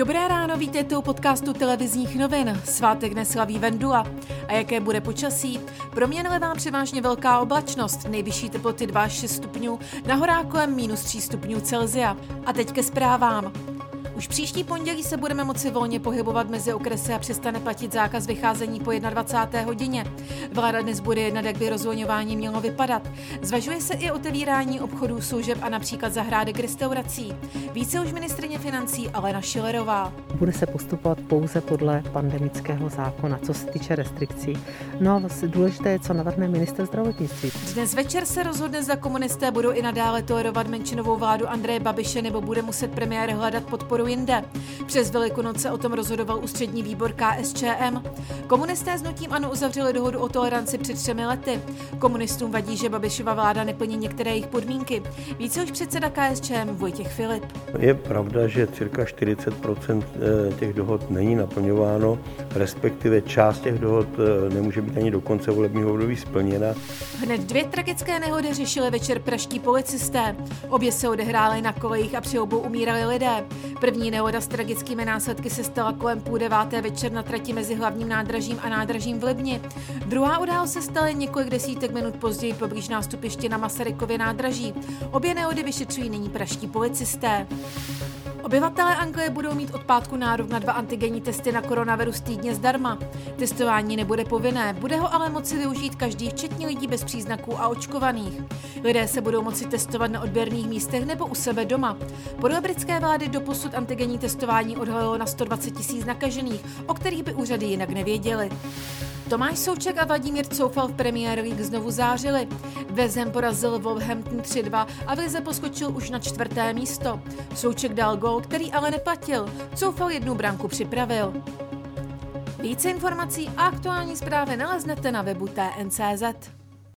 Dobré ráno, vítejte u podcastu televizních novin. Svátek neslaví Vendula. A jaké bude počasí? Proměnile vám převážně velká oblačnost, nejvyšší teploty 2 až 6 stupňů, na kolem minus 3 stupňů Celzia. A teď ke zprávám. Už příští pondělí se budeme moci volně pohybovat mezi okresy a přestane platit zákaz vycházení po 21. hodině. Vláda dnes bude jednat, jak by rozvolňování mělo vypadat. Zvažuje se i otevírání obchodů, služeb a například zahrádek restaurací. Více už ministrině financí Alena Šilerová. Bude se postupovat pouze podle pandemického zákona, co se týče restrikcí. No a důležité je, co navrhne minister zdravotnictví. Dnes večer se rozhodne, zda komunisté budou i nadále tolerovat menšinovou vládu Andreje Babiše nebo bude muset premiér hledat podporu jinde. Přes Velikonoce o tom rozhodoval ústřední výbor KSČM. Komunisté s nutím ano uzavřeli dohodu o toleranci před třemi lety. Komunistům vadí, že Babišova vláda neplní některé jejich podmínky. Více už předseda KSČM Vojtěch Filip. Je pravda, že cirka 40 eh, těch dohod není naplňováno, respektive část těch dohod eh, nemůže být ani do konce volebního období splněna. Hned dvě tragické nehody řešili večer praští policisté. Obě se odehrály na kolejích a při obou umírali lidé. První nehoda s tragickými následky se stala kolem půl deváté večer na trati mezi hlavním nádražím a nádražím v Libni. Druhá událost se stala několik desítek minut později poblíž nástupiště na Masarykově nádraží. Obě nehody vyšetřují nyní praští policisté. Obyvatelé Anglie budou mít od pátku nárok na dva antigenní testy na koronavirus týdně zdarma. Testování nebude povinné, bude ho ale moci využít každý, včetně lidí bez příznaků a očkovaných. Lidé se budou moci testovat na odběrných místech nebo u sebe doma. Podle britské vlády doposud antigenní testování odhalilo na 120 tisíc nakažených, o kterých by úřady jinak nevěděli. Tomáš Souček a Vladimír Coufal v Premier League znovu zářili. Vezem porazil Wolverhampton 3-2 a v Lize poskočil už na čtvrté místo. Souček dal gol, který ale neplatil. Coufal jednu branku připravil. Více informací a aktuální zprávy naleznete na webu TNCZ.